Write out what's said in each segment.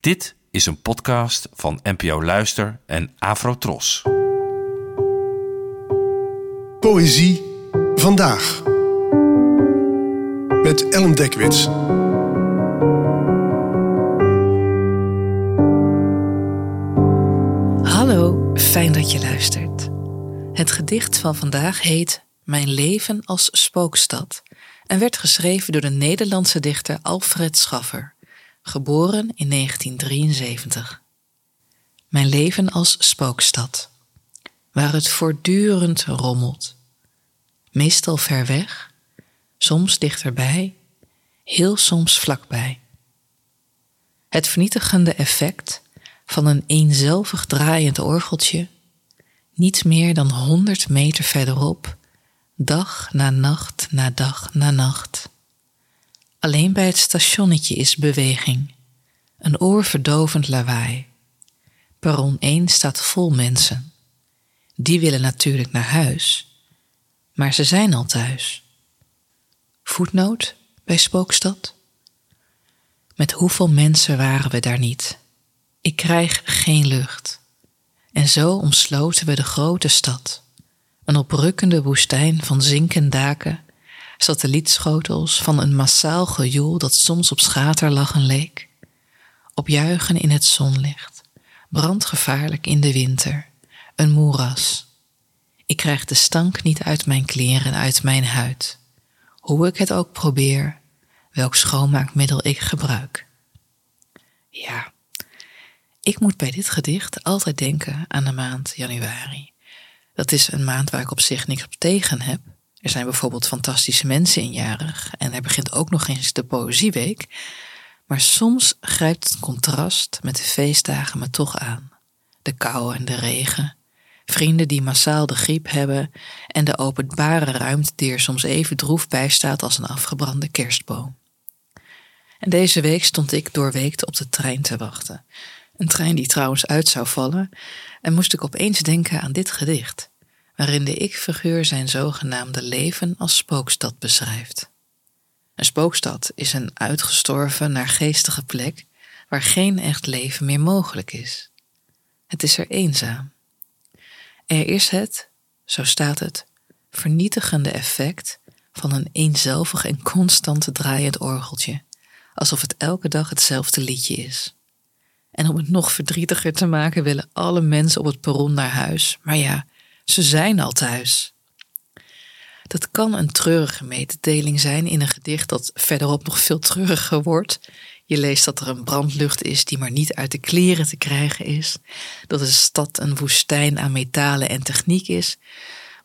Dit is een podcast van NPO Luister en Afrotros. Poëzie vandaag. Met Ellen Dekwits. Hallo, fijn dat je luistert. Het gedicht van vandaag heet Mijn leven als spookstad en werd geschreven door de Nederlandse dichter Alfred Schaffer, geboren in 1973. Mijn leven als spookstad, waar het voortdurend rommelt. Meestal ver weg, soms dichterbij, heel soms vlakbij. Het vernietigende effect van een eenzelvig draaiend orgeltje, niet meer dan honderd meter verderop, dag na nacht na dag na nacht. Alleen bij het stationnetje is beweging, een oorverdovend lawaai. Perron 1 staat vol mensen. Die willen natuurlijk naar huis, maar ze zijn al thuis. Voetnoot bij Spookstad? Met hoeveel mensen waren we daar niet? Ik krijg geen lucht. En zo omsloten we de grote stad. Een oprukkende woestijn van zinken daken, satellietschotels van een massaal gejoel dat soms op schaterlachen leek. Opjuichen in het zonlicht, brandgevaarlijk in de winter, een moeras. Ik krijg de stank niet uit mijn kleren en uit mijn huid. Hoe ik het ook probeer, welk schoonmaakmiddel ik gebruik. Ja, ik moet bij dit gedicht altijd denken aan de maand januari. Dat is een maand waar ik op zich niks op tegen heb. Er zijn bijvoorbeeld fantastische mensen injarig en er begint ook nog eens de Poëzieweek. Maar soms grijpt het contrast met de feestdagen me toch aan. De kou en de regen, vrienden die massaal de griep hebben en de openbare ruimte die er soms even droef bij staat als een afgebrande kerstboom. En deze week stond ik doorweekt op de trein te wachten. Een trein die trouwens uit zou vallen, en moest ik opeens denken aan dit gedicht, waarin de ik-figuur zijn zogenaamde leven als spookstad beschrijft. Een spookstad is een uitgestorven, naargeestige plek waar geen echt leven meer mogelijk is. Het is er eenzaam. Er is het, zo staat het, vernietigende effect van een eenzelvig en constant draaiend orgeltje, alsof het elke dag hetzelfde liedje is. En om het nog verdrietiger te maken willen alle mensen op het perron naar huis. Maar ja, ze zijn al thuis. Dat kan een treurige mededeling zijn in een gedicht dat verderop nog veel treuriger wordt. Je leest dat er een brandlucht is die maar niet uit de kleren te krijgen is. Dat de stad een woestijn aan metalen en techniek is.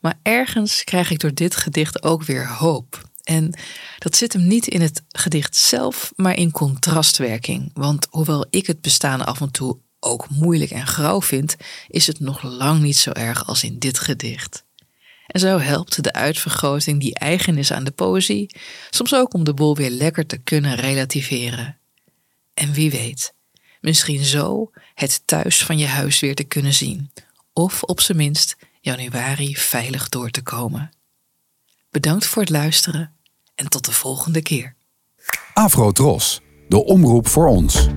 Maar ergens krijg ik door dit gedicht ook weer hoop. En dat zit hem niet in het gedicht zelf, maar in contrastwerking. Want hoewel ik het bestaan af en toe ook moeilijk en grauw vind, is het nog lang niet zo erg als in dit gedicht. En zo helpt de uitvergroting die eigen is aan de poëzie, soms ook om de boel weer lekker te kunnen relativeren. En wie weet, misschien zo het thuis van je huis weer te kunnen zien, of op zijn minst januari veilig door te komen. Bedankt voor het luisteren en tot de volgende keer. Afro Tros, de omroep voor ons.